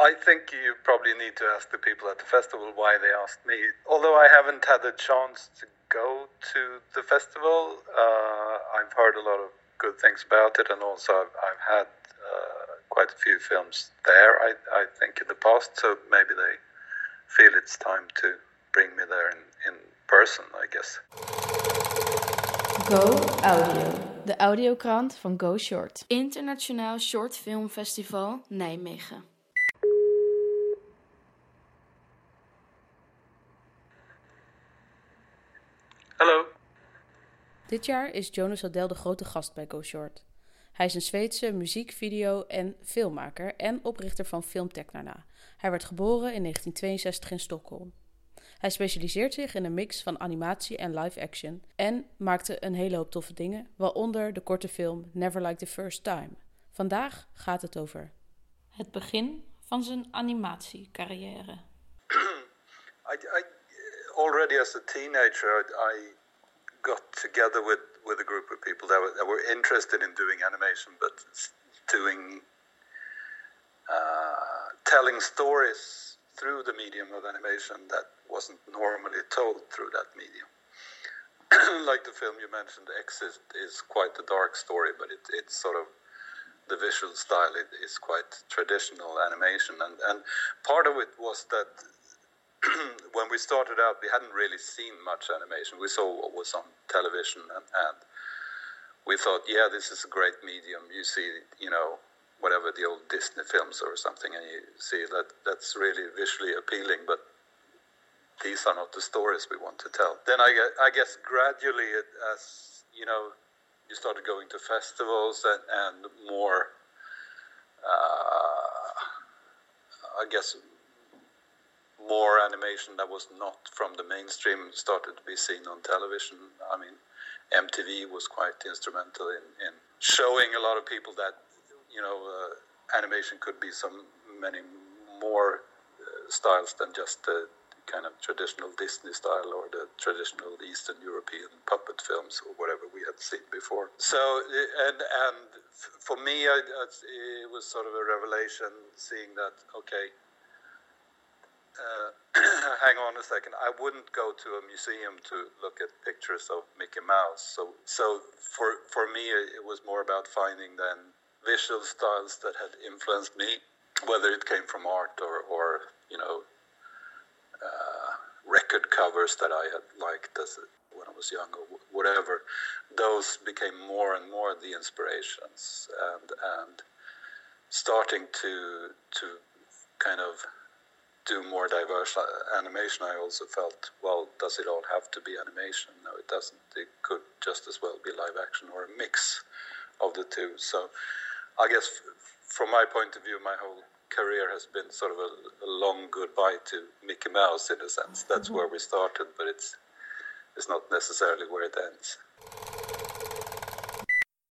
I think you probably need to ask the people at the festival why they asked me. Although I haven't had a chance to go to the festival, uh, I've heard a lot of good things about it, and also I've, I've had uh, quite a few films there. I, I think in the past, so maybe they feel it's time to bring me there in, in person, I guess. Go Audio. De audiokrant van Go Short. Internationaal Short Film Festival Nijmegen. Dit jaar is Jonas Adel de grote gast bij Go Short. Hij is een Zweedse muziek, video en filmmaker en oprichter van Film Technarna. Hij werd geboren in 1962 in Stockholm. Hij specialiseert zich in een mix van animatie en live action en maakte een hele hoop toffe dingen, waaronder de korte film Never Like the First Time. Vandaag gaat het over het begin van zijn animatiecarrière. I, I, already as a teenager, I got together with, with a group of people that were, that were interested in doing animation, but doing uh, telling stories through the medium of animation that wasn't normally told through that medium. like the film you mentioned, Exit is quite a dark story, but it, it's sort of the visual style it is quite traditional animation, and and part of it was that when we started out, we hadn't really seen much animation. We saw what was on television, and, and we thought, yeah, this is a great medium. You see, you know, whatever the old Disney films or something, and you see that that's really visually appealing, but these are not the stories we want to tell. Then I guess, I guess gradually, it, as you know, you started going to festivals and, and more, uh, I guess, more animation that was not from the mainstream started to be seen on television. I mean, MTV was quite instrumental in, in showing a lot of people that you know, uh, animation could be some many more uh, styles than just the kind of traditional Disney style or the traditional Eastern European puppet films or whatever we had seen before. So, uh, and and for me, I, it was sort of a revelation seeing that. Okay, uh, hang on a second. I wouldn't go to a museum to look at pictures of Mickey Mouse. So, so for for me, it was more about finding then visual styles that had influenced me, whether it came from art or, or you know, uh, record covers that I had liked as when I was young or whatever. Those became more and more the inspirations, and and starting to to do more diverse animation. I also felt, well, does it all have to be animation? No, it doesn't. It could just as well be live action or a mix of the two. So I guess from my point of view, my whole career has been sort of a, a long goodbye to Mickey Mouse in a sense. That's mm-hmm. where we started, but it's it's not necessarily where it ends.